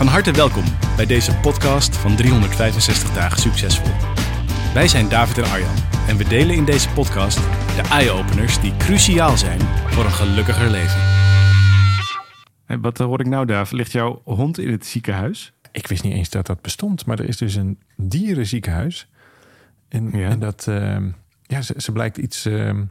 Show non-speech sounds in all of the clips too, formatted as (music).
Van harte welkom bij deze podcast van 365 dagen succesvol. Wij zijn David en Arjan en we delen in deze podcast de eye-openers die cruciaal zijn voor een gelukkiger leven. Hey, wat hoor ik nou, David? Ligt jouw hond in het ziekenhuis? Ik wist niet eens dat dat bestond, maar er is dus een dierenziekenhuis. En, Ja. en dat, ehm, ja, ze, ze blijkt iets, ehm,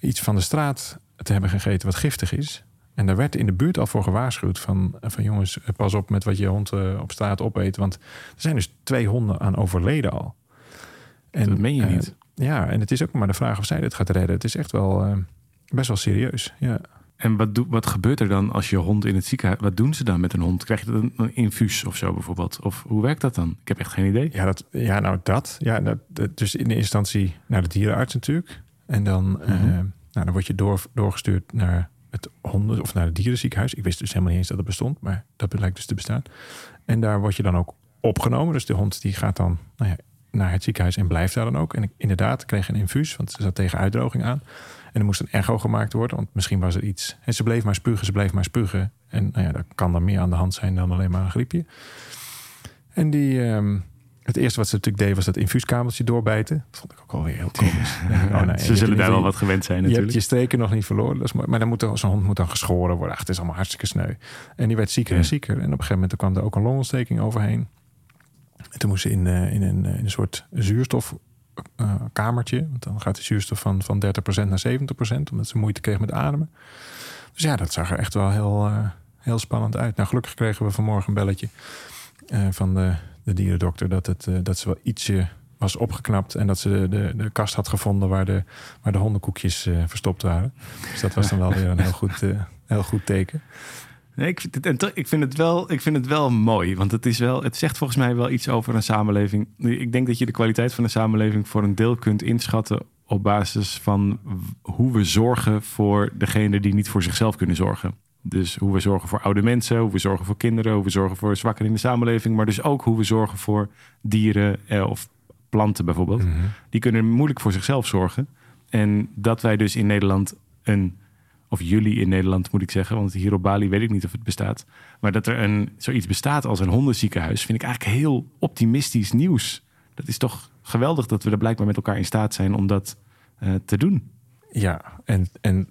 iets van de straat te hebben gegeten wat giftig is. En daar werd in de buurt al voor gewaarschuwd van, van jongens, pas op met wat je hond eh, op straat opeet. Want er zijn dus twee honden aan overleden al. En, Dat meen je eh, niet. ja, en het is ook maar de vraag of zij dit gaat redden. Het is echt wel eh, best wel serieus. Ja. En wat, doe, wat gebeurt er dan als je hond in het ziekenhuis... Wat doen ze dan met een hond? Krijg je dan een, infuus of zo bijvoorbeeld? Of hoe werkt dat dan? Ik heb echt geen idee. Ja, dat, ja nou dat. Ja, dat, dus in de instantie naar de dierenarts natuurlijk. En dan, Mhm. nou, dan word je door, doorgestuurd naar het honden of naar het dierenziekenhuis. Ik wist dus helemaal niet eens dat het bestond, maar dat blijkt dus te bestaan. En daar word je dan ook opgenomen. Dus de hond die gaat dan nou ja, naar het ziekenhuis en blijft daar dan ook. En ik inderdaad kreeg een infuus, want ze zat tegen uitdroging aan. En er moest een echo gemaakt worden, want misschien was er iets. En ze bleef maar spugen, ze bleef maar spugen. En nou ja, daar kan dan meer aan de hand zijn dan alleen maar een griepje. En die, ehm, het eerste wat ze natuurlijk deed was dat infuuskabeltje doorbijten. Dat vond ik ook alweer heel komisch. (laughs) Oh nee, ze zullen daar wel wat gewend zijn je hebt natuurlijk. je streken nog niet verloren. Mooi. Maar dan moet zo'n hond moet dan geschoren worden. Ach, het is allemaal hartstikke sneu. En die werd zieker Ja. en zieker. En op een gegeven moment kwam er ook een longontsteking overheen. En toen moest ze in, eh, in, een, eh, in een soort zuurstofkamertje. want dan gaat de zuurstof van, van 30% naar 70%. Omdat ze moeite kreeg met ademen. Dus ja, dat zag er echt wel heel, eh, heel spannend uit. Nou, gelukkig kregen we vanmorgen een belletje eh, van de, de dierendokter. Dat, het, eh, dat ze wel ietsje was opgeknapt. En dat ze de, de, kast had gevonden waar de, waar de hondenkoekjes eh, verstopt waren. Dus dat was dan wel weer een heel goed, heel goed teken. Nee, ik, vind het, ik, vind het wel, ik vind het wel mooi. Want het, is wel, het zegt volgens mij wel iets over een samenleving. Ik denk dat je de kwaliteit van een samenleving voor een deel kunt inschatten op basis van hoe we zorgen voor degene die niet voor zichzelf kunnen zorgen. Dus hoe we zorgen voor oude mensen, hoe we zorgen voor kinderen, hoe we zorgen voor zwakkeren in de samenleving. Maar dus ook hoe we zorgen voor dieren eh, of planten bijvoorbeeld. Die kunnen moeilijk voor zichzelf zorgen. En dat wij dus in Nederland een, of jullie in Nederland moet ik zeggen, want hier op Bali weet ik niet of het bestaat. Maar dat er een, zoiets bestaat als een hondenziekenhuis, vind ik eigenlijk heel optimistisch nieuws. Dat is toch geweldig dat we er blijkbaar met elkaar in staat zijn om dat eh, te doen. Ja, en, en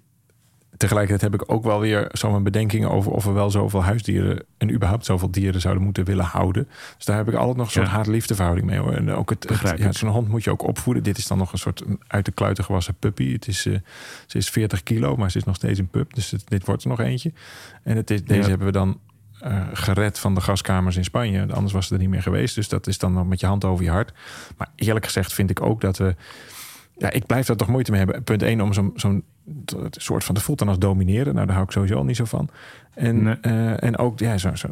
tegelijkertijd heb ik ook wel weer zo mijn bedenkingen over of we wel zoveel huisdieren en überhaupt zoveel dieren zouden moeten willen houden. Dus daar heb ik altijd nog een soort Ja. haat-liefde verhouding mee. Hoor. En ook het, het ja, zo'n hond moet je ook opvoeden. Dit is dan nog een soort uit de kluiten gewassen puppy. Het is, eh, ze is 40 kilo, maar ze is nog steeds een pup. Dus het- dit wordt er nog eentje. En het is, deze Ja. hebben we dan eh, gered van de gaskamers in Spanje. Anders was het er niet meer geweest. Dus dat is dan nog met je hand over je hart. Maar eerlijk gezegd vind ik ook dat we ja, ik blijf daar toch moeite mee hebben. Punt 1 om zo'n zo'n soort van... de voelt dan als domineren. Nou, daar hou ik sowieso al niet zo van. En, Nee. eh, en ook, ja, zo, zo,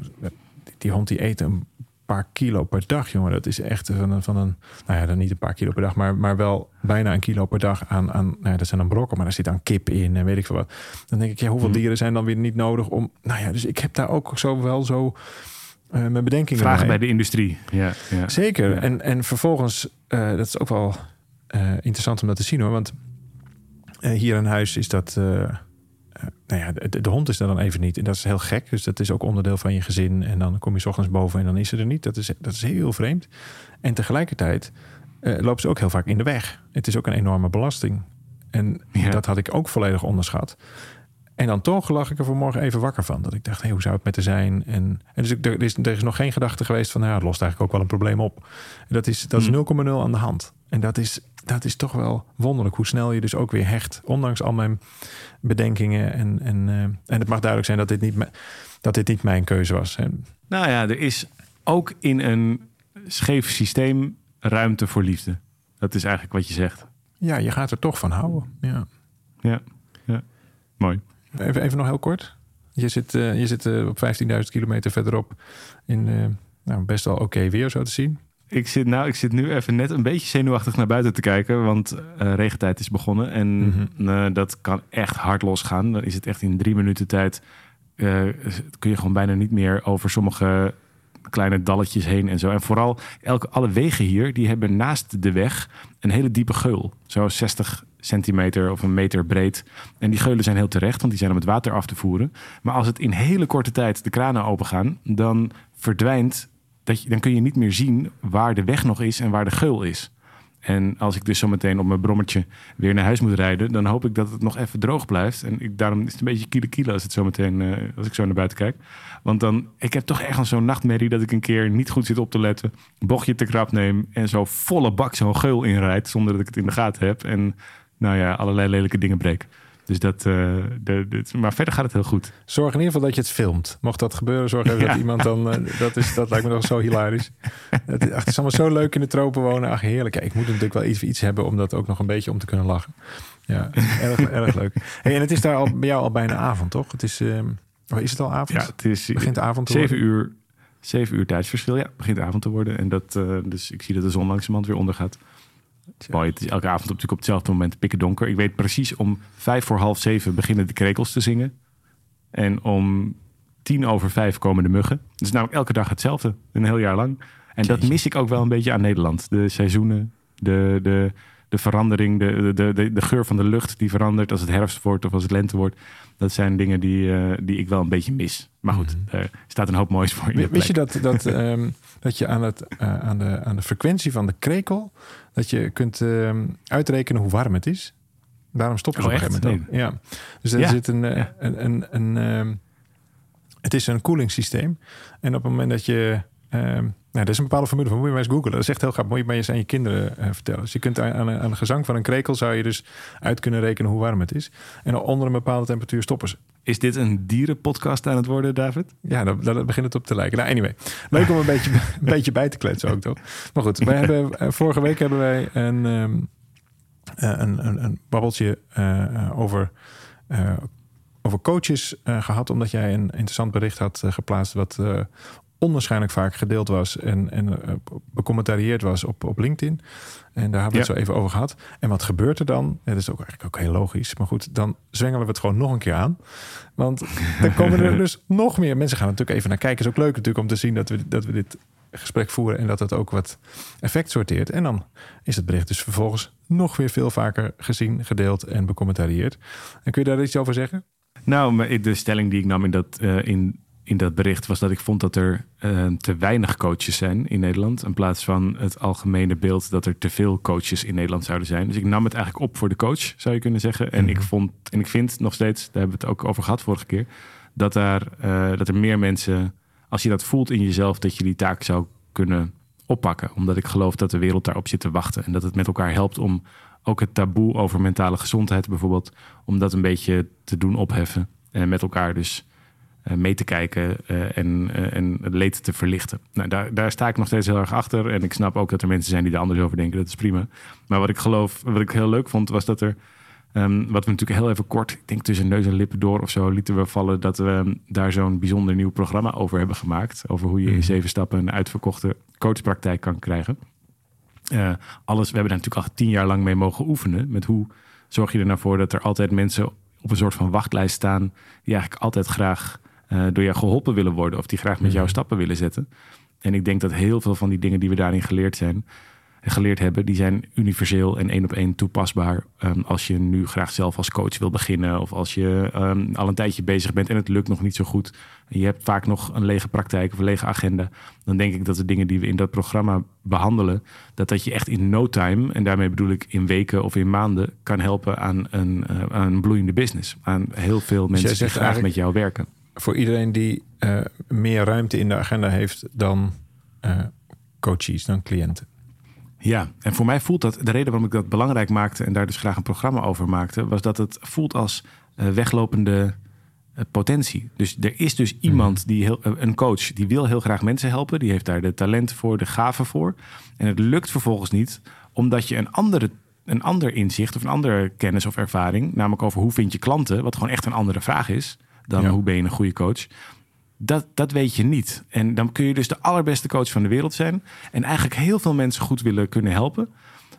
die hond die eet een paar kilo per dag, jongen. Dat is echt van een... Van een nou ja, dan niet een paar kilo per dag... maar, maar wel bijna een kilo per dag aan... aan nou ja, dat zijn dan brokken, maar daar zit dan kip in en weet ik veel wat. Dan denk ik, ja, hoeveel Hmm. dieren zijn dan weer niet nodig om... Nou ja, dus ik heb daar ook zo wel zo... eh mijn bedenkingen Vragen bij de industrie. Ja, ja. Zeker. Ja. En, en vervolgens, eh, dat is ook wel interessant om dat te zien hoor. Want eh, hier in huis is dat. eh, eh, nou ja, de, de hond is er dan even niet. En dat is heel gek. Dus dat is ook onderdeel van je gezin. En dan kom je 's ochtends boven en dan is ze er niet. Dat is, dat is heel vreemd. En tegelijkertijd eh, loopt ze ook heel vaak in de weg. Het is ook een enorme belasting. En Ja. dat had ik ook volledig onderschat. En dan toch lag ik er vanmorgen even wakker van. Dat ik dacht, hey, hoe zou het met haar zijn? En, en dus ik, er, is, er is nog geen gedachte geweest van... nou, ja, het lost eigenlijk ook wel een probleem op. En dat is, dat is Hmm. 0,0 aan de hand. En dat is, dat is toch wel wonderlijk hoe snel je dus ook weer hecht. Ondanks al mijn bedenkingen. En, en, eh, en het mag duidelijk zijn dat dit niet, dat dit niet mijn keuze was. En, Nou ja, er is ook in een scheef systeem ruimte voor liefde. Dat is eigenlijk wat je zegt. ja, je gaat er toch van houden. Ja. Ja, ja. mooi. Even, even nog heel kort. Je zit, eh, je zit eh, op 15.000 kilometer verderop in nou, best wel oké weer zo te zien. Ik zit, nou, ik zit nu even net een beetje zenuwachtig naar buiten te kijken, want eh, regentijd is begonnen. En Mhm. eh, dat kan echt hard losgaan. Dan is het echt in drie minuten tijd, eh, kun je gewoon bijna niet meer over sommige kleine dalletjes heen en zo. En vooral, elke, alle wegen hier, die hebben naast de weg een hele diepe geul. Zo 60 centimeter of een meter breed. En die geulen zijn heel terecht, want die zijn om het water af te voeren. Maar als het in hele korte tijd de kranen opengaan, dan verdwijnt dat dan kun je niet meer zien waar de weg nog is en waar de geul is. En als ik dus zometeen op mijn brommertje weer naar huis moet rijden, dan hoop ik dat het nog even droog blijft. En ik, daarom is het een beetje kiele kiele als, het zometeen, eh, als ik zo naar buiten kijk. Want dan, ik heb toch echt zo'n nachtmerrie dat ik een keer niet goed zit op te letten, bochtje te krap neem en zo volle bak zo'n geul inrijd zonder dat ik het in de gaten heb. En nou ja, allerlei lelijke dingen breek. Dus dat, eh, de, de- maar verder gaat het heel goed. Zorg in ieder geval dat je het filmt. Mocht dat gebeuren, zorg even (laughs) Ja. dat iemand dan... eh, dat, is, dat lijkt me nog zo hilarisch. Het, is- ach, het is allemaal zo leuk in de tropen wonen. Ach, heerlijk. Ja, ik moet natuurlijk wel iets, iets hebben om dat ook nog een beetje om te kunnen lachen. Ja, erg, erg leuk. Hey, en het is daar al, bij jou al bijna avond, toch? Het is, oh, is het al avond? Ja, het is Begint de avond te zeven worden? uur, zeven uur tijdsverschil. Ja, begint avond te worden. En dat, eh, dus ik zie dat de zon langzamerhand weer ondergaat. Het is mooi. Het is elke avond natuurlijk op hetzelfde moment pikken donker. Ik weet precies om vijf voor half zeven beginnen de krekels te zingen. En om tien over vijf komen de muggen. Het is namelijk elke dag hetzelfde, een heel jaar lang. En dat mis ik ook wel een beetje aan Nederland. De seizoenen, de, de, de verandering, de, de, de, de geur van de lucht die verandert als het herfst wordt of als het lente wordt. Dat zijn dingen die, eh, die ik wel een beetje mis. Maar goed, er staat een hoop moois voor in Mhm. Wist je dat, dat, (laughs) ehm, dat je aan, het, eh, aan, de, aan de frequentie van de krekel... dat je kunt ehm, uitrekenen hoe warm het is? Daarom stoppen ze Oh, op een gegeven moment. Ja. Dus er Ja. zit een... eh, Ja. een, een, een ehm, het is een koelingssysteem. En op het moment dat je... ehm nou, er is een bepaalde formule van, moet je maar eens googlen. Dat is echt heel grappig. Moet je maar eens aan je kinderen eh, vertellen. Dus je kunt aan, aan, aan de gezang van een krekel... zou je dus uit kunnen rekenen hoe warm het is. En onder een bepaalde temperatuur stoppen ze. Is dit een dierenpodcast aan het worden, David? Ja, daar, daar begint het op te lijken. Nou, anyway. Leuk om een (laughs) beetje, een beetje bij te kletsen ook, toch? Maar goed, wij hebben, eh, vorige week hebben wij een, ehm, eh, een, een, een babbeltje over, over coaches eh, gehad. Omdat jij een interessant bericht had geplaatst... wat onwaarschijnlijk vaak gedeeld was en, en eh, becommentarieerd was op, op LinkedIn. En daar hebben we het zo even over gehad. En wat gebeurt er dan? Ja, dat is ook eigenlijk ook heel logisch. Maar goed, dan zwengelen we het gewoon nog een keer aan. Want dan (laughs) komen er dus nog meer mensen gaan natuurlijk even naar kijken. is ook leuk natuurlijk om te zien dat we, dat we dit gesprek voeren en dat het ook wat effect sorteert. En dan is het bericht dus vervolgens nog weer veel vaker gezien, gedeeld en becommentarieerd. En kun je daar iets over zeggen? Nou, de stelling die ik nam in dat, eh, in, in dat bericht was dat ik vond dat er eh, te weinig coaches zijn in Nederland. In plaats van het algemene beeld dat er te veel coaches in Nederland zouden zijn. Dus ik nam het eigenlijk op voor de coach, zou je kunnen zeggen. En ik vond en ik vind nog steeds, daar hebben we het ook over gehad vorige keer, dat, daar, eh, dat er meer mensen, als je dat voelt in jezelf, dat je die taak zou kunnen oppakken. Omdat ik geloof dat de wereld daarop zit te wachten. En dat het met elkaar helpt om ook het taboe over mentale gezondheid bijvoorbeeld, om dat een beetje te doen opheffen. En met elkaar dus mee te kijken eh, en, eh, en het leed te verlichten. Nou, daar, daar sta ik nog steeds heel erg achter. En ik snap ook dat er mensen zijn die er anders over denken. Dat is prima. Maar wat ik geloof, wat ik heel leuk vond, was dat er. ehm, wat we natuurlijk heel even kort, ik denk tussen neus en lippen door of zo, lieten we vallen dat we ehm, daar zo'n bijzonder nieuw programma over hebben gemaakt. Over hoe je in Mhm. zeven stappen een uitverkochte coachpraktijk kan krijgen. Eh, alles, we hebben daar natuurlijk al tien jaar lang mee mogen oefenen. Met hoe zorg je er nou voor dat er altijd mensen op een soort van wachtlijst staan. die eigenlijk altijd graag eh, door jou geholpen willen worden. of die graag met jou Mhm. stappen willen zetten. En ik denk dat heel veel van die dingen die we daarin geleerd zijn. Geleerd hebben, die zijn universeel en één op één toepasbaar. ehm, als je nu graag zelf als coach wil beginnen. of als je ehm, al een tijdje bezig bent en het lukt nog niet zo goed. En je hebt vaak nog een lege praktijk of een lege agenda. Dan denk ik dat de dingen die we in dat programma behandelen. dat dat je echt in no time, en daarmee bedoel ik in weken of in maanden. kan helpen aan een, eh, aan een bloeiende business. Aan heel veel mensen die graag met jou werken. Voor iedereen die eh, meer ruimte in de agenda heeft dan eh, coaches, dan cliënten. Ja, en voor mij voelt dat, de reden waarom ik dat belangrijk maakte en daar dus graag een programma over maakte, was dat het voelt als eh, weglopende potentie. Dus er is dus iemand die heel, een coach die wil heel graag mensen helpen, die heeft daar de talenten voor, de gaven voor. En het lukt vervolgens niet, omdat je een andere. Een ander inzicht of een andere kennis of ervaring, namelijk over hoe vind je klanten, wat gewoon echt een andere vraag is, dan Ja. hoe ben je een goede coach. Dat, dat weet je niet. En dan kun je dus de allerbeste coach van de wereld zijn. En eigenlijk heel veel mensen goed willen kunnen helpen.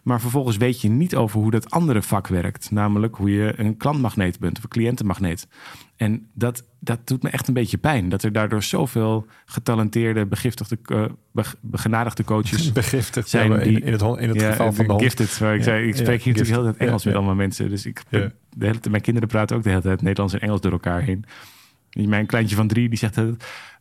Maar vervolgens weet je niet over hoe dat andere vak werkt. Namelijk hoe je een klantmagneet bent of een cliëntenmagneet. En dat, dat doet me echt een beetje pijn. Dat er daardoor zoveel getalenteerde, begiftigde, eh, beg- begenadigde coaches (laughs) Begiftigd Zijn die- in het, in het ja, geval van de hond. gifted. Waar ik, Ja, zei, ik spreek hier natuurlijk heel gifted. Engels met allemaal mensen. Dus ik, de hele, tijd- mijn kinderen praten ook de hele tijd Nederlands en Engels door elkaar heen. Mijn kleintje van drie, die zegt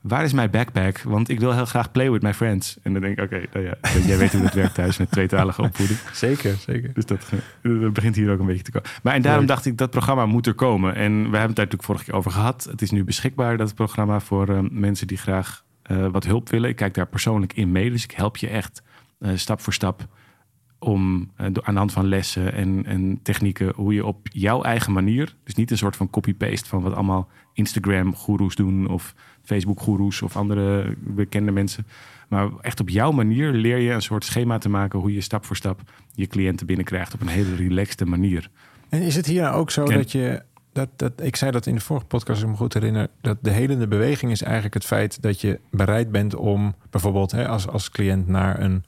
waar is mijn backpack? Want ik wil heel graag play with my friends. En dan denk ik, oké, nou ja, jij weet hoe het werkt thuis met tweetalige opvoeding. (laughs) Zeker, zeker. Dus dat, dat begint hier ook een beetje te komen. Maar en daarom dacht ik, dat programma moet er komen. En we hebben het daar natuurlijk vorige keer over gehad. Het is nu beschikbaar, dat programma, voor eh, mensen die graag eh, wat hulp willen. Ik kijk daar persoonlijk in mee. Dus ik help je echt eh, stap voor stap om eh, aan de hand van lessen en, en technieken... hoe je op jouw eigen manier... dus niet een soort van copy-paste van wat allemaal Instagram-goeroes doen... of Facebook-goeroes of andere bekende mensen... Maar echt op jouw manier leer je een soort schema te maken... hoe je stap voor stap je cliënten binnenkrijgt... op een hele relaxte manier. En is het hier nou ook zo dat je... Dat, dat, ik zei dat in de vorige podcast, als ik me goed herinner... dat de helende beweging is eigenlijk het feit dat je bereid bent om... bijvoorbeeld hè, als, als cliënt naar een,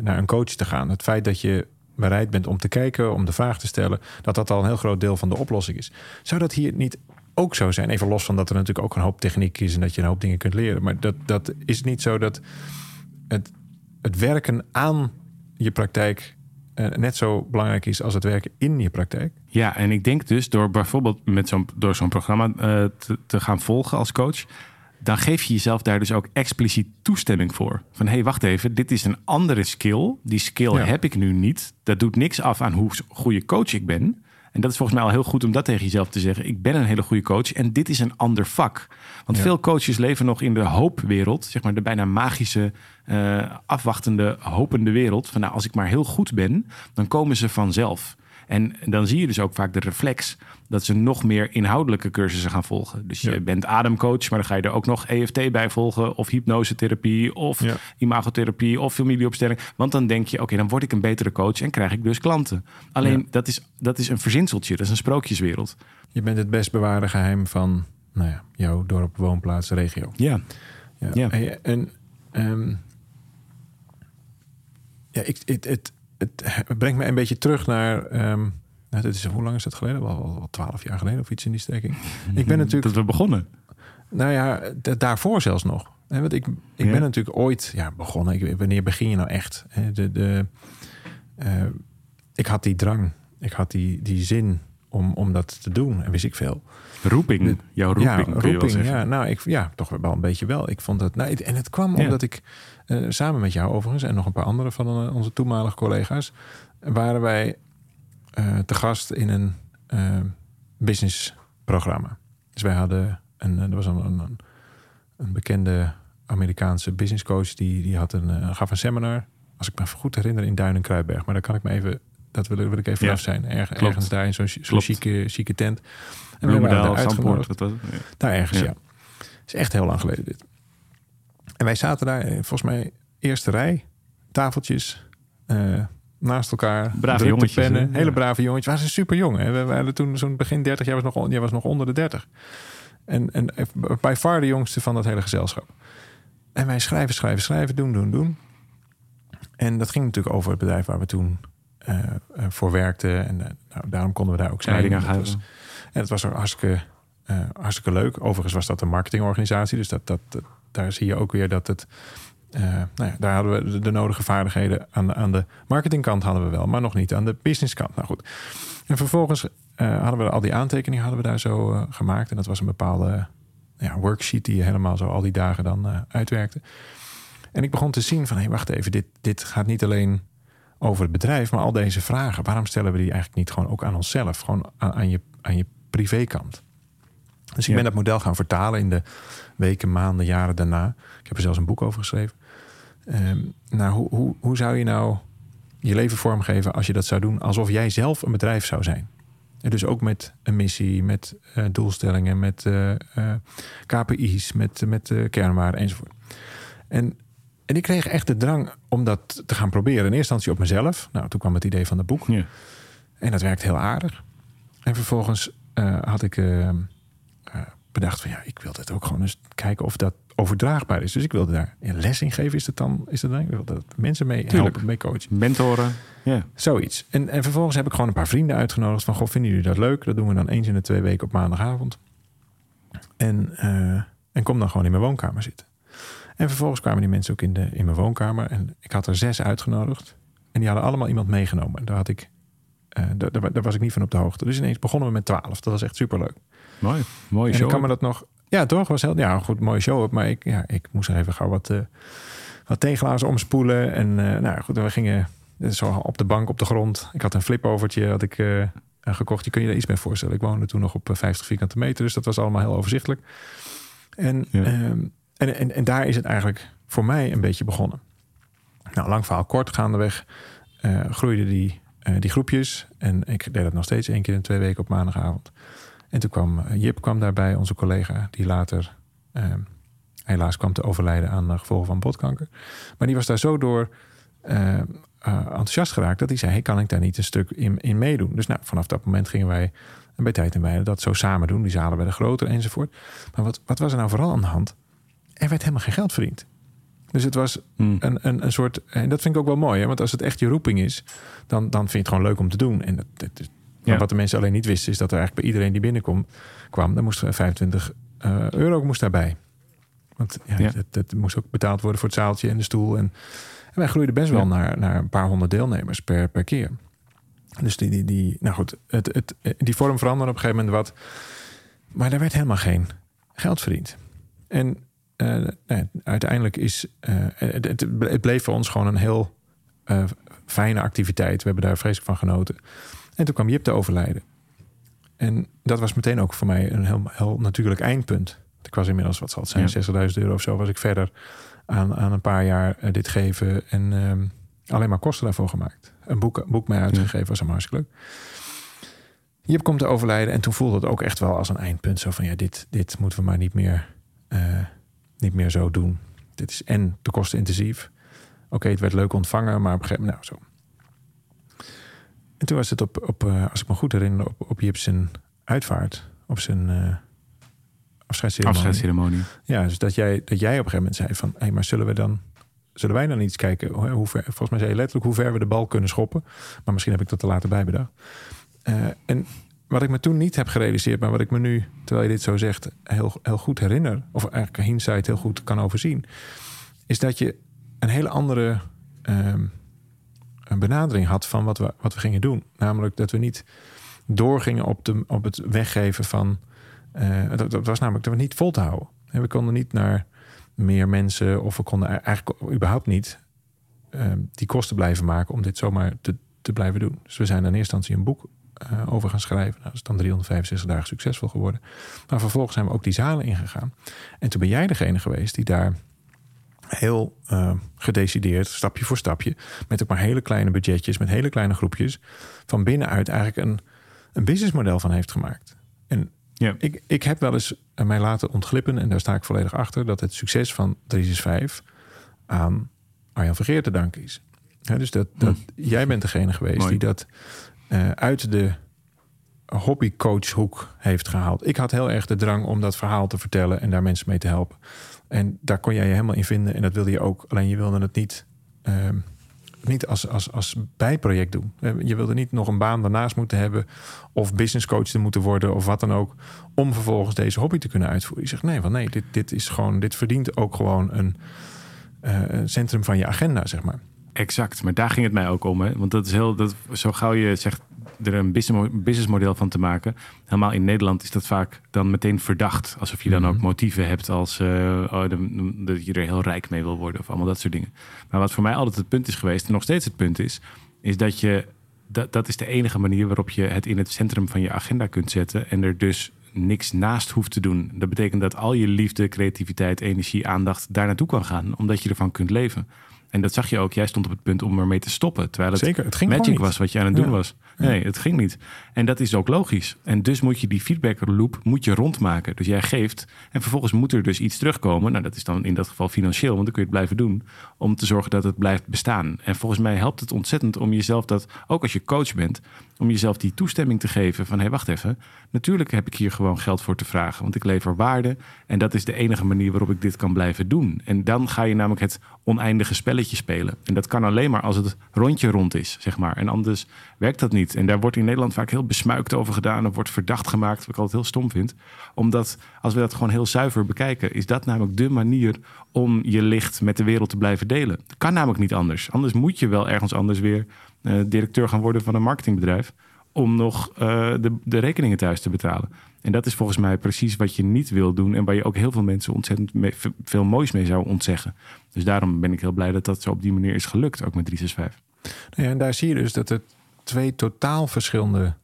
naar een coach te gaan. Het feit dat je bereid bent om te kijken, om de vraag te stellen... dat dat al een heel groot deel van de oplossing is. Zou dat hier niet ook zo zijn? Even los van dat er natuurlijk ook een hoop techniek is... en dat je een hoop dingen kunt leren. Maar dat, dat is niet zo dat het, het werken aan je praktijk... eh, net zo belangrijk is als het werken in je praktijk. Ja, en ik denk dus door bijvoorbeeld met zo'n, door zo'n programma eh, te gaan volgen als coach... dan geef je jezelf daar dus ook expliciet toestemming voor. Van, hé, hey, wacht even, dit is een andere skill. Die skill Ja. heb ik nu niet. Dat doet niks af aan hoe goede coach ik ben... En dat is volgens mij al heel goed om dat tegen jezelf te zeggen. Ik ben een hele goede coach en dit is een ander vak. Want Ja. veel coaches leven nog in de hoopwereld. Zeg maar de bijna magische, eh, afwachtende, hopende wereld. Van nou, als ik maar heel goed ben, dan komen ze vanzelf. En dan zie je dus ook vaak de reflex dat ze nog meer inhoudelijke cursussen gaan volgen. Dus je Ja. bent ademcoach, maar dan ga je er ook nog EFT bij volgen, of hypnosetherapie, of Ja. imagotherapie, of familieopstelling. Want dan denk je, oké, dan word ik een betere coach en krijg ik dus klanten. Alleen Ja. dat, is, dat is een verzinseltje, dat is een sprookjeswereld. Je bent het best bewaarde geheim van nou ja, jouw dorp, woonplaats, regio. Ja, Ja. En ehm, ja, ik, het, het, het brengt me een beetje terug naar. ehm, nou, dit is, hoe lang is dat geleden? Wel, 12 jaar geleden of iets in die strekking. Ik ben (laughs) natuurlijk, dat we begonnen. nou ja, daarvoor zelfs nog. Want ik, ik Ja. ben natuurlijk ooit ja, begonnen. Ik, wanneer begin je nou echt? De, de, eh, ik had die drang, ik had die, die zin om, om dat te doen. En wist ik veel. Roeping, jouw roeping ja, kun je wel roeping, zeggen. ja, nou, ik, ja, toch wel een beetje wel. Ik vond dat, nou, het- en het kwam Ja. omdat ik eh, samen met jou overigens en nog een paar andere van eh, onze toenmalige collega's waren wij eh, te gast in een eh businessprogramma. Dus wij hadden een, er was een, een, een- bekende Amerikaanse businesscoach die, die had een, gaf een seminar, als ik me goed herinner, in Duin en Kruidberg. Maar daar kan ik me even, dat wil, wil ik even Ja, af zijn. Erg, ergens daar in zo'n Klopt. chique, chique tent. En wij waren daar uitgenodigd. Daar ergens, Ja. Het is echt heel lang geleden dit. En wij zaten daar, eh, volgens mij, eerste rij, tafeltjes, eh, naast elkaar. Brave jongetjes, pennen, hele brave jongetjes. Waren ze super jong. Hè? We waren toen zo'n begin 30, jij was nog, jij was nog onder de 30. En, en bij far de jongste van dat hele gezelschap. En wij schrijven, schrijven, schrijven, doen, doen, doen. En dat ging natuurlijk over het bedrijf waar we toen eh, eh, voor werkten. En eh, nou, daarom konden we daar ook zijn. Aan en het was ook hartstikke, eh, hartstikke leuk. Overigens was dat een marketingorganisatie. Dus dat, dat, dat- daar zie je ook weer dat het... eh, nou ja, daar hadden we de, de nodige vaardigheden. Aan, de- aan de marketingkant hadden we wel, maar nog niet aan de businesskant. Nou goed. En vervolgens eh, hadden we al die aantekeningen hadden we daar zo eh, gemaakt. En dat was een bepaalde ja, worksheet die je helemaal zo al die dagen dan eh, uitwerkte. En ik begon te zien van, hé, wacht even, dit, dit gaat niet alleen over het bedrijf, maar al deze vragen, waarom stellen we die eigenlijk niet gewoon ook aan onszelf, gewoon aan, aan je, aan je privékant? Dus ik Ja. ben dat model gaan vertalen in de weken, maanden, jaren daarna. Ik heb er zelfs een boek over geschreven. Ehm, nou, hoe, hoe, hoe zou je nou je leven vormgeven als je dat zou doen alsof jij zelf een bedrijf zou zijn? En dus ook met een missie, met eh, doelstellingen, met eh, eh, KPI's, met, met kernwaarden enzovoort. En, en ik kreeg echt de drang om dat te gaan proberen. In eerste instantie op mezelf. Nou, toen kwam het idee van het boek. Ja. En dat werkt heel aardig. En vervolgens eh, had ik eh, eh, bedacht van ja, ik wil dit ook gewoon eens kijken of dat overdraagbaar is. Dus ik wilde daar een les in geven. Is het dan? Is het dan? Ik wilde dat mensen mee Tuurlijk. helpen, mee coachen. Mentoren. Ja. Zoiets. En, en vervolgens heb ik gewoon een paar vrienden uitgenodigd van goh, vinden jullie dat leuk? Dat doen we dan eens in de twee weken op maandagavond. En, en kom dan gewoon in mijn woonkamer zitten. En vervolgens kwamen die mensen ook in, de, in mijn woonkamer. En ik had er zes uitgenodigd. En die hadden allemaal iemand meegenomen. En daar, had ik, eh, daar, daar, daar was ik niet van op de hoogte. Dus ineens begonnen we met twaalf. Dat was echt superleuk. Mooi. Mooie En show. ik kan me dat nog... Ja, toch? Was heel, ja, een goed, mooie show. Maar ik, ja, ik moest er even gauw wat, eh wat tegelaars omspoelen. En eh, nou goed, we gingen zo op de bank, op de grond. Ik had een flipovertje had ik, gekocht. Je kun je daar iets bij voorstellen. Ik woonde toen nog op eh, 50 vierkante meter. Dus dat was allemaal heel overzichtelijk. En, Ja. Ehm, en, en, en daar is het eigenlijk voor mij een beetje begonnen. Nou, lang verhaal kort, gaandeweg eh groeiden die, eh, die groepjes. En ik deed dat nog steeds één keer in twee weken op maandagavond. En toen kwam eh, Jip kwam daarbij, onze collega, die later ehm, helaas kwam te overlijden aan de gevolgen van botkanker. Maar die was daar zo door eh, eh, enthousiast geraakt dat hij zei: hey, kan ik daar niet een stuk in, in meedoen? Dus nou, vanaf dat moment gingen wij bij tijd en wijle dat zo samen doen. Die zalen werden groter enzovoort. Maar wat, wat was er nou vooral aan de hand? Er werd helemaal geen geld verdiend. Dus het was Hmm. een, een, een soort. En dat vind ik ook wel mooi, hè? want als het echt je roeping is, dan, dan vind je het gewoon leuk om te doen. En dat, dat, dat- maar Ja. wat de mensen alleen niet wisten, is dat er eigenlijk bij iedereen die binnenkwam, kwam, dan moest er 25 eh, euro moest daarbij. Want ja, Ja. Dat, dat moest ook betaald worden voor het zaaltje en de stoel. En, en wij groeiden best wel Ja. naar, naar een paar honderd deelnemers per, per keer. Dus die, die, die, nou goed, het, het, die vorm veranderde op een gegeven moment wat. Maar daar werd helemaal geen geld verdiend. En eh, nou, uiteindelijk is eh, het, het, bleef voor ons gewoon een heel eh, fijne activiteit. We hebben daar vreselijk van genoten. En toen kwam Jip te overlijden. En dat was meteen ook voor mij een heel, heel natuurlijk eindpunt. Ik was inmiddels, wat zal het zijn, 60.000 euro of zo, was ik verder aan, aan een paar jaar dit geven. En ehm, alleen maar kosten daarvoor gemaakt. Een boek, een boek mee uitgegeven, was allemaal hartstikke leuk. Jip komt te overlijden en toen voelde het ook echt wel als een eindpunt. Zo van, ja, dit, dit moeten we maar niet meer, niet meer zo doen. Dit is en te kostenintensief. Oké, het werd leuk ontvangen, maar op een gegeven moment, nou zo. En toen was het op, op eh, als ik me goed herinner, op, op Jip zijn uitvaart. Op zijn eh afscheidsceremonie. Afscheidsceremonie. Ja, dus dat jij, dat jij op een gegeven moment zei van... hé, maar zullen we dan... Zullen wij dan iets kijken? Hoe hoe ver, volgens mij zei je letterlijk hoe ver we de bal kunnen schoppen. Maar misschien heb ik dat er later bij bedacht. Eh, en wat ik me toen niet heb gerealiseerd... maar wat ik me nu, terwijl je dit zo zegt... heel, heel goed herinner... of eigenlijk hindsight heel goed kan overzien... is dat je een hele andere ehm, een benadering had... van wat we, wat we gingen doen. Namelijk dat we niet doorgingen op, de, op het weggeven van... eh, dat, was namelijk dat we niet vol te houden. En we konden niet naar meer mensen... of we konden eigenlijk überhaupt niet... ehm, die kosten blijven maken om dit zomaar te, te blijven doen. Dus we zijn in eerste instantie een boek eh, over gaan schrijven. Nou, dat is dan 365 dagen succesvol geworden. Maar vervolgens zijn we ook die zalen ingegaan. En toen ben jij degene geweest die daar heel eh, gedecideerd, stapje voor stapje, met ook maar hele kleine budgetjes, met hele kleine groepjes, van binnenuit eigenlijk een, een businessmodel van heeft gemaakt. En Ja. ik, ik heb wel eens mij laten ontglippen, en daar sta ik volledig achter, dat het succes van 365 aan Arjan Vergeer te danken is. Ja, dus dat, dat jij bent degene geweest Mooi. die dat eh, uit de hobbycoachhoek heeft gehaald. Ik had heel erg de drang om dat verhaal te vertellen en daar mensen mee te helpen. En daar kon jij je helemaal in vinden en dat wilde je ook. Alleen je wilde het niet, ehm, niet als, als, als bijproject doen. Eh, Je wilde niet nog een baan daarnaast moeten hebben of businesscoach te moeten worden of wat dan ook. Om vervolgens deze hobby te kunnen uitvoeren. Je zegt nee, van nee, dit, dit is gewoon, dit verdient ook gewoon een, eh, centrum van je agenda, zeg maar. Exact, maar daar ging het mij ook om. Hè? Want dat is heel, dat, zo gauw je zegt er een business- businessmodel van te maken. Helemaal in Nederland is dat vaak dan meteen verdacht. Alsof je dan Mhm. ook motieven hebt als eh, oh, de- dat je er heel rijk mee wil worden of allemaal dat soort dingen. Maar wat voor mij altijd het punt is geweest en nog steeds het punt is, is dat je dat, dat is de enige manier waarop je het in het centrum van je agenda kunt zetten en er dus niks naast hoeft te doen. Dat betekent dat al je liefde, creativiteit, energie, aandacht daar naartoe kan gaan, omdat je ervan kunt leven. En dat zag je ook. Jij stond op het punt om ermee te stoppen. Terwijl het Zeker, het ging magic niet. was wat je aan het doen Ja. was. Nee, het ging niet. En dat is ook logisch. En dus moet je die feedback loop moet je rondmaken. Dus jij geeft en vervolgens moet er dus iets terugkomen. Nou, dat is dan in dat geval financieel, want dan kun je het blijven doen. Om te zorgen dat het blijft bestaan. En volgens mij helpt het ontzettend om jezelf dat, ook als je coach bent, om jezelf die toestemming te geven van hé, hey, wacht even. Natuurlijk heb ik hier gewoon geld voor te vragen, want ik lever waarde. En dat is de enige manier waarop ik dit kan blijven doen. En dan ga je namelijk het oneindige spelletje spelen. En dat kan alleen maar als het rondje rond is, zeg maar. En anders werkt dat niet. En daar wordt in Nederland vaak heel besmuikt over gedaan. Of wordt verdacht gemaakt, wat ik altijd heel stom vind. Omdat als we dat gewoon heel zuiver bekijken, is dat namelijk de manier om je licht met de wereld te blijven delen. Dat kan namelijk niet anders. Anders moet je wel ergens anders weer eh, directeur gaan worden van een marketingbedrijf. Om nog eh, de, de rekeningen thuis te betalen. En dat is volgens mij precies wat je niet wil doen. En waar je ook heel veel mensen ontzettend veel moois mee zou ontzeggen. Dus daarom ben ik heel blij dat dat zo op die manier is gelukt. Ook met 365. Nou ja, en daar zie je dus dat er twee totaal verschillende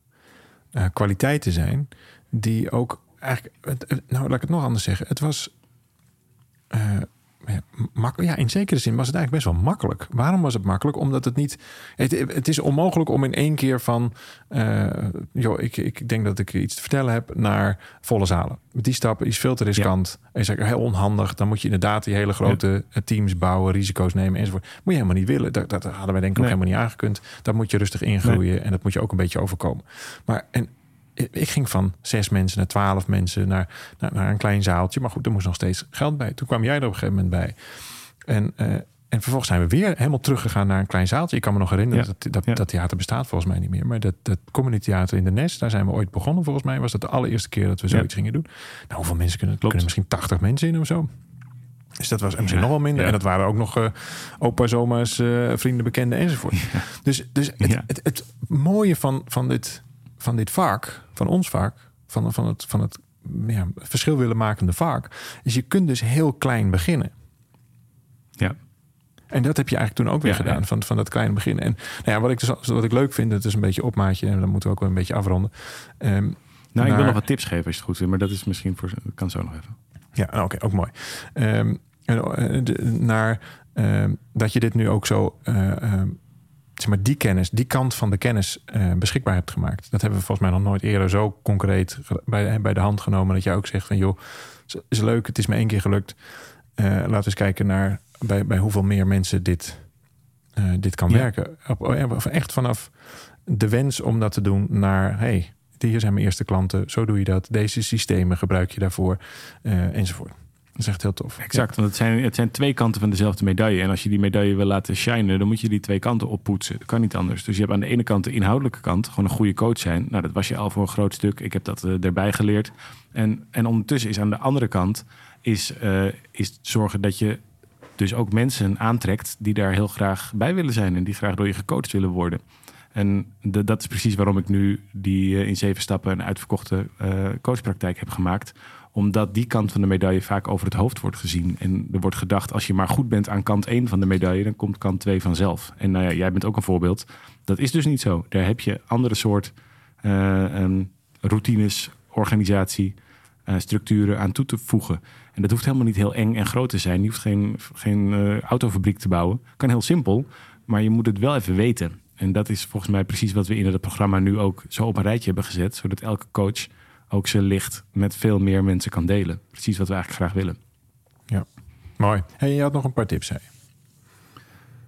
eh, kwaliteiten zijn. Die ook eigenlijk. Nou, laat ik het nog anders zeggen. Het was. Ja, makkelijk. Ja, in zekere zin was het eigenlijk best wel makkelijk. Waarom was het makkelijk? Omdat het niet. Het, het is onmogelijk om in één keer van. eh, joh, ik, ik denk dat ik iets te vertellen heb. naar volle zalen. Die stap is veel te riskant. En is eigenlijk heel onhandig. Dan moet je inderdaad die hele grote eh, teams bouwen, risico's nemen enzovoort. Moet je helemaal niet willen. Dat, dat hadden wij denk ik ook helemaal niet aangekund. Dat moet je rustig ingroeien. En dat moet je ook een beetje overkomen. Maar en ik ging van zes mensen naar twaalf mensen naar, naar, naar een klein zaaltje. Maar goed, er moest nog steeds geld bij. Toen kwam jij er op een gegeven moment bij. En, eh, en vervolgens zijn we weer helemaal teruggegaan naar een klein zaaltje. Ik kan me nog herinneren Ja. dat, dat, Ja. dat theater bestaat volgens mij niet meer. Maar dat, dat comedy theater in de Nest, daar zijn we ooit begonnen. Volgens mij was dat de allereerste keer dat we Ja. zoiets gingen doen. Nou, hoeveel mensen kunnen, Klopt. kunnen misschien 80 mensen in of zo? Dus dat was en misschien Ja. nog wel minder. Ja. En dat waren ook nog eh opa's, oma's, eh, vrienden, bekenden enzovoort. Dus, dus het, het, het mooie van, van, dit, van dit vak, van ons vak, van, van het, van het ja, verschil willen makende vak, is je kunt dus heel klein beginnen. Ja. En dat heb je eigenlijk toen ook weer Ja, gedaan, ja. Van, van dat kleine begin. En nou ja, wat, ik dus, wat ik leuk vind, dat is een beetje opmaatje, en dan moeten we ook wel een beetje afronden. Ehm, Nou, ik wil nog wat tips geven als je het goed vindt. Maar dat is misschien voor... kan zo nog even. Ja, nou, oké, ook mooi. En, de- naar ehm, dat je dit nu ook zo, eh, zeg maar, die kennis, die kant van de kennis eh, beschikbaar hebt gemaakt. Dat hebben we volgens mij nog nooit eerder zo concreet bij, bij de hand genomen. Dat je ook zegt van, joh, is, is leuk, het is me één keer gelukt. Eh, laten we eens kijken naar bij, bij hoeveel meer mensen dit, eh, dit kan Ja. werken. Of echt vanaf de wens om dat te doen naar, hey, hier zijn mijn eerste klanten, zo doe je dat. Deze systemen gebruik je daarvoor, enzovoort. Dat is echt heel tof. Exact, want het zijn, het zijn twee kanten van dezelfde medaille. En als je die medaille wil laten shinen, dan moet je die twee kanten oppoetsen. Dat kan niet anders. Dus je hebt aan de ene kant de inhoudelijke kant, gewoon een goede coach zijn. Nou, dat was je al voor een groot stuk. Ik heb dat eh, erbij geleerd. En, en ondertussen is aan de andere kant, is, eh, is zorgen dat je dus ook mensen aantrekt die daar heel graag bij willen zijn. En die graag door je gecoacht willen worden. En de- dat is precies waarom ik nu die eh, in zeven stappen een uitverkochte coachpraktijk heb gemaakt omdat die kant van de medaille vaak over het hoofd wordt gezien. En er wordt gedacht, als je maar goed bent aan kant 1 van de medaille, dan komt kant 2 vanzelf. En nou ja, jij bent ook een voorbeeld. Dat is dus niet zo. Daar heb je andere soort eh, ehm, routines, organisatie, eh, structuren aan toe te voegen. En dat hoeft helemaal niet heel eng en groot te zijn. Je hoeft geen, geen eh, autofabriek te bouwen. Kan heel simpel, maar je moet het wel even weten. En dat is volgens mij precies wat we in het programma nu ook zo op een rijtje hebben gezet. Zodat elke coach ook zijn licht met veel meer mensen kan delen. Precies wat we eigenlijk graag willen. Mooi. Hey, je had nog een paar tips, zei je.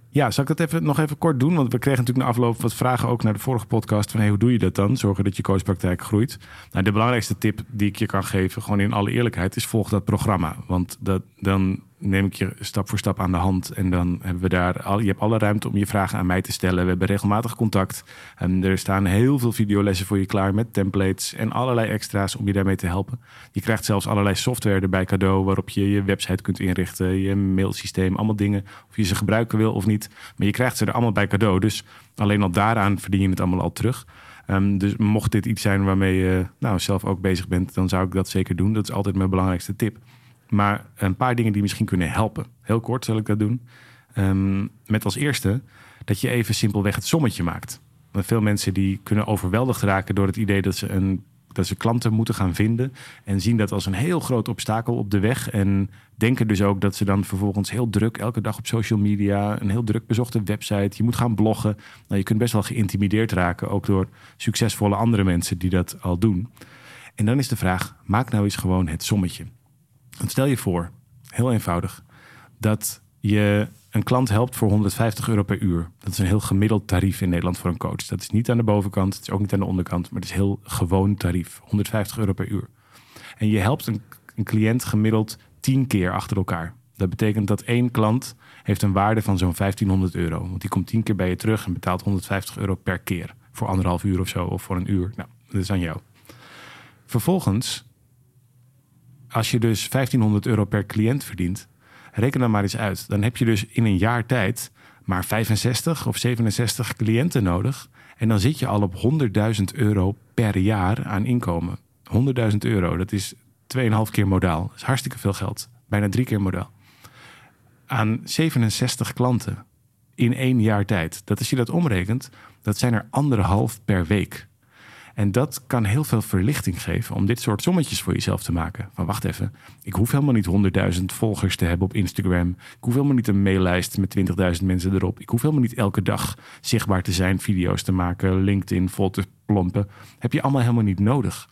Ja, zal ik dat even, nog even kort doen? Want we kregen natuurlijk na afloop wat vragen ook naar de vorige podcast. Van hey, hoe doe je dat dan? Zorgen dat je coachpraktijk groeit. Nou, de belangrijkste tip die ik je kan geven, gewoon in alle eerlijkheid, is volg dat programma. Want dat, dan neem ik je stap voor stap aan de hand. En dan hebben we daar al, je hebt alle ruimte om je vragen aan mij te stellen. We hebben regelmatig contact. En er staan heel veel videolessen voor je klaar met templates en allerlei extra's om je daarmee te helpen. Je krijgt zelfs allerlei software erbij cadeau waarop je je website kunt inrichten, je mailsysteem, allemaal dingen. Of je ze gebruiken wil of niet. Maar je krijgt ze er allemaal bij cadeau. Dus alleen al daaraan verdien je het allemaal al terug. Ehm, dus mocht dit iets zijn waarmee je nou, zelf ook bezig bent, dan zou ik dat zeker doen. Dat is altijd mijn belangrijkste tip. Maar een paar dingen die misschien kunnen helpen. Heel kort zal ik dat doen. Ehm, met als eerste dat je even simpelweg het sommetje maakt. Want veel mensen die kunnen overweldigd raken door het idee dat ze een dat ze klanten moeten gaan vinden. En zien dat als een heel groot obstakel op de weg. En denken dus ook dat ze dan vervolgens heel druk elke dag op social media. Een heel druk bezochte website. Je moet gaan bloggen. Nou, je kunt best wel geïntimideerd raken. Ook door succesvolle andere mensen die dat al doen. En dan is de vraag: maak nou eens gewoon het sommetje. Stel je voor, heel eenvoudig, dat je een klant helpt voor 150 euro per uur. Dat is een heel gemiddeld tarief in Nederland voor een coach. Dat is niet aan de bovenkant, het is ook niet aan de onderkant, maar het is heel gewoon tarief. 150 euro per uur. En je helpt een, een cliënt gemiddeld 10 keer achter elkaar. Dat betekent dat één klant heeft een waarde van zo'n 1500 euro. Want die komt 10 keer bij je terug en betaalt 150 euro per keer. Voor anderhalf uur of zo, of voor een uur. Nou, dat is aan jou. Vervolgens, als je dus 1500 euro per cliënt verdient, reken dan maar eens uit. Dan heb je dus in een jaar tijd maar 65 of 67 cliënten nodig. En dan zit je al op 100.000 euro per jaar aan inkomen. 100.000 euro, dat is 2,5 keer modaal. Dat is hartstikke veel geld. Bijna drie keer modaal. Aan 67 klanten in één jaar tijd. Dat als je dat omrekent, dat zijn er anderhalf per week. En dat kan heel veel verlichting geven om dit soort sommetjes voor jezelf te maken. Van wacht even, ik hoef helemaal niet 100.000 volgers te hebben op Instagram. Ik hoef helemaal niet een maillijst met 20.000 mensen erop. Ik hoef helemaal niet elke dag zichtbaar te zijn, video's te maken, LinkedIn vol te plompen. Heb je allemaal helemaal niet nodig.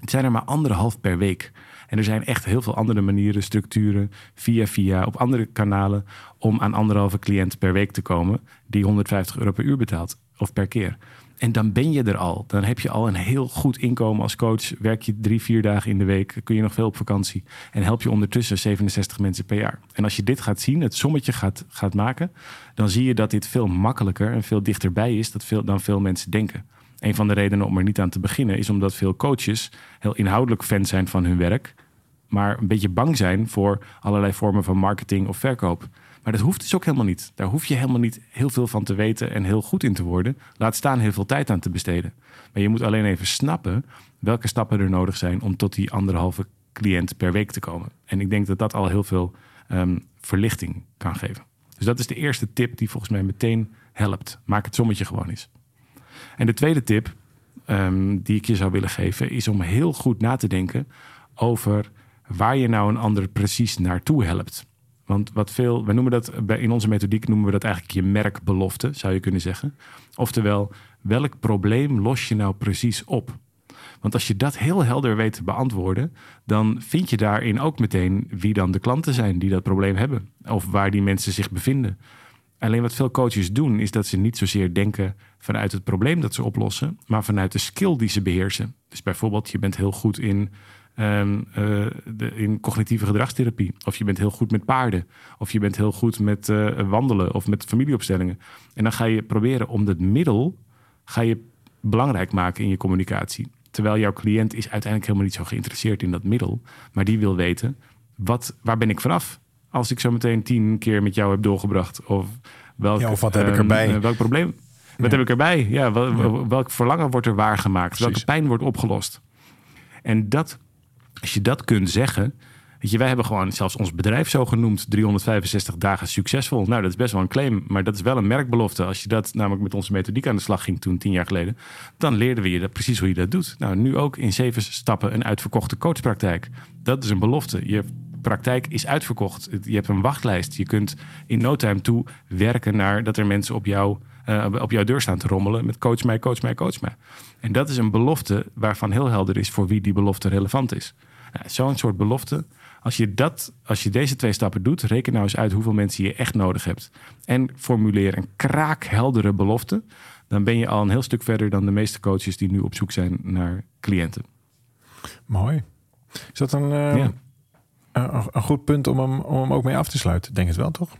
Het zijn er maar anderhalf per week. En er zijn echt heel veel andere manieren, structuren, via via, op andere kanalen, om aan anderhalve cliënt per week te komen die 150 euro per uur betaalt of per keer. En dan ben je er al. Dan heb je al een heel goed inkomen als coach. Werk je drie, vier dagen in de week. Kun je nog veel op vakantie. En help je ondertussen 67 mensen per jaar. En als je dit gaat zien, het sommetje gaat, gaat maken. Dan zie je dat dit veel makkelijker en veel dichterbij is dat veel, dan veel mensen denken. Een van de redenen om er niet aan te beginnen is omdat veel coaches heel inhoudelijk fan zijn van hun werk. Maar een beetje bang zijn voor allerlei vormen van marketing of verkoop. Maar dat hoeft dus ook helemaal niet. Daar hoef je helemaal niet heel veel van te weten en heel goed in te worden. Laat staan heel veel tijd aan te besteden. Maar je moet alleen even snappen welke stappen er nodig zijn om tot die anderhalve cliënt per week te komen. En ik denk dat dat al heel veel um, verlichting kan geven. Dus dat is de eerste tip die volgens mij meteen helpt. Maak het sommetje gewoon eens. En de tweede tip um, die ik je zou willen geven is om heel goed na te denken over waar je nou een ander precies naartoe helpt. Want wat veel, we noemen dat in onze methodiek noemen we dat eigenlijk je merkbelofte, zou je kunnen zeggen. Oftewel, welk probleem los je nou precies op? Want als je dat heel helder weet te beantwoorden, dan vind je daarin ook meteen wie dan de klanten zijn die dat probleem hebben. Of waar die mensen zich bevinden. Alleen wat veel coaches doen, is dat ze niet zozeer denken vanuit het probleem dat ze oplossen, maar vanuit de skill die ze beheersen. Dus bijvoorbeeld, je bent heel goed in Ehm, eh, de, in cognitieve gedragstherapie. Of je bent heel goed met paarden. Of je bent heel goed met uh, wandelen of met familieopstellingen. En dan ga je proberen om dat middel ga je belangrijk maken in je communicatie. Terwijl jouw cliënt is uiteindelijk helemaal niet zo geïnteresseerd in dat middel. Maar die wil weten, wat, waar ben ik vanaf? Als ik zo meteen tien keer met jou heb doorgebracht. Of, welk, ja, of wat heb ik erbij? Uh, welk probleem? Wat heb ik erbij? Ja, wel, welk verlangen wordt er waargemaakt? Welke pijn wordt opgelost? En dat als je dat kunt zeggen. Weet je, wij hebben gewoon zelfs ons bedrijf zo genoemd: 365 dagen succesvol. Nou, dat is best wel een claim, maar dat is wel een merkbelofte. Als je dat namelijk met onze methodiek aan de slag ging toen, tien jaar geleden, dan leerden we je dat, precies hoe je dat doet. Nou, nu ook in zeven stappen een uitverkochte coachpraktijk. Dat is een belofte. Je praktijk is uitverkocht. Je hebt een wachtlijst. Je kunt in no time toe werken naar dat er mensen op jou. Uh, op jouw deur staan te rommelen met coach mij, coach mij, coach mij. En dat is een belofte waarvan heel helder is voor wie die belofte relevant is. Nou, Zo'n soort belofte. Als je, dat, als je deze twee stappen doet, reken nou eens uit hoeveel mensen je echt nodig hebt. En formuleer een kraakheldere belofte. Dan ben je al een heel stuk verder dan de meeste coaches die nu op zoek zijn naar cliënten. Mooi. Is dat een, uh, een, een, goed punt om hem, om hem ook mee af te sluiten? Denk het wel, toch?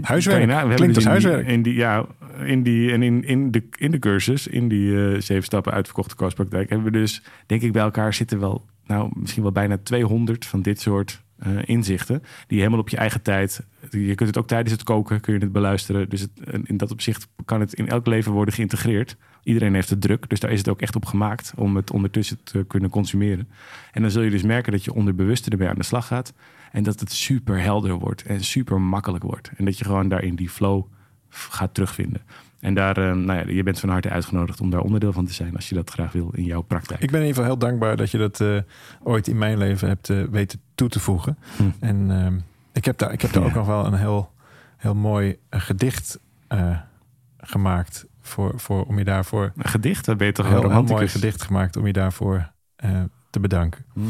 Huiswerk. Nou, we Klinkt als huiswerk. In die, ja, in die, en in, in, de, in de cursus, in die uh, zeven stappen uitverkochte kostpraktijk, hebben we dus, denk ik, bij elkaar zitten wel nou, misschien wel bijna 200 van dit soort uh, inzichten. Die helemaal op je eigen tijd. Je kunt het ook tijdens het koken kun je het beluisteren. Dus het, in dat opzicht kan het in elk leven worden geïntegreerd. Iedereen heeft het druk, dus daar is het ook echt op gemaakt om het ondertussen te kunnen consumeren. En dan zul je dus merken dat je onderbewuster erbij aan de slag gaat. En dat het super helder wordt en super makkelijk wordt. En dat je gewoon daarin die flow gaat terugvinden. En daar, eh, nou ja, je bent van harte uitgenodigd om daar onderdeel van te zijn als je dat graag wil in jouw praktijk. Ik ben in ieder geval heel dankbaar dat je dat eh, ooit in mijn leven hebt eh, weten toe te voegen. Hm. En ik heb daar, ik heb daar Ja. ook nog wel een heel, heel mooi gedicht gemaakt. Voor, voor, om je daarvoor. Een gedicht, daar ben je toch Een een heel, heel mooi gedicht gemaakt om je daarvoor te bedanken. Hm.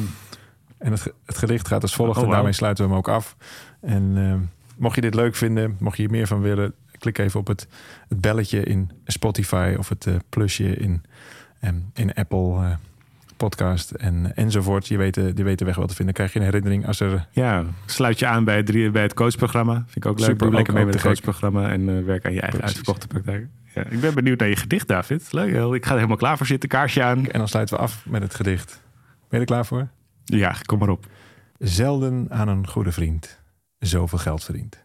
En het, het gedicht gaat als volgt. Oh, en daarmee sluiten we hem ook af. En mocht je dit leuk vinden, mocht je hier meer van willen, klik even op het, het belletje in Spotify of het eh, plusje in, ehm, in Apple eh, Podcast en, enzovoort. Je weet, de- je weet de weg wel te vinden. krijg je een herinnering als er. Ja, sluit je aan bij het, drie, bij het coachprogramma. Vind ik ook leuk. Super, Doe lekker ook- mee met te het coachprogramma en eh, werk aan je eigen Precies. uitverkochte praktijk. Ja, ik ben benieuwd naar je gedicht, David. Leuk. heel. Ik ga er helemaal klaar voor zitten. Kaarsje aan. En dan sluiten we af met het gedicht. Ben je er klaar voor? Ja, kom maar op. Zelden aan een goede vriend zoveel geld verdiend.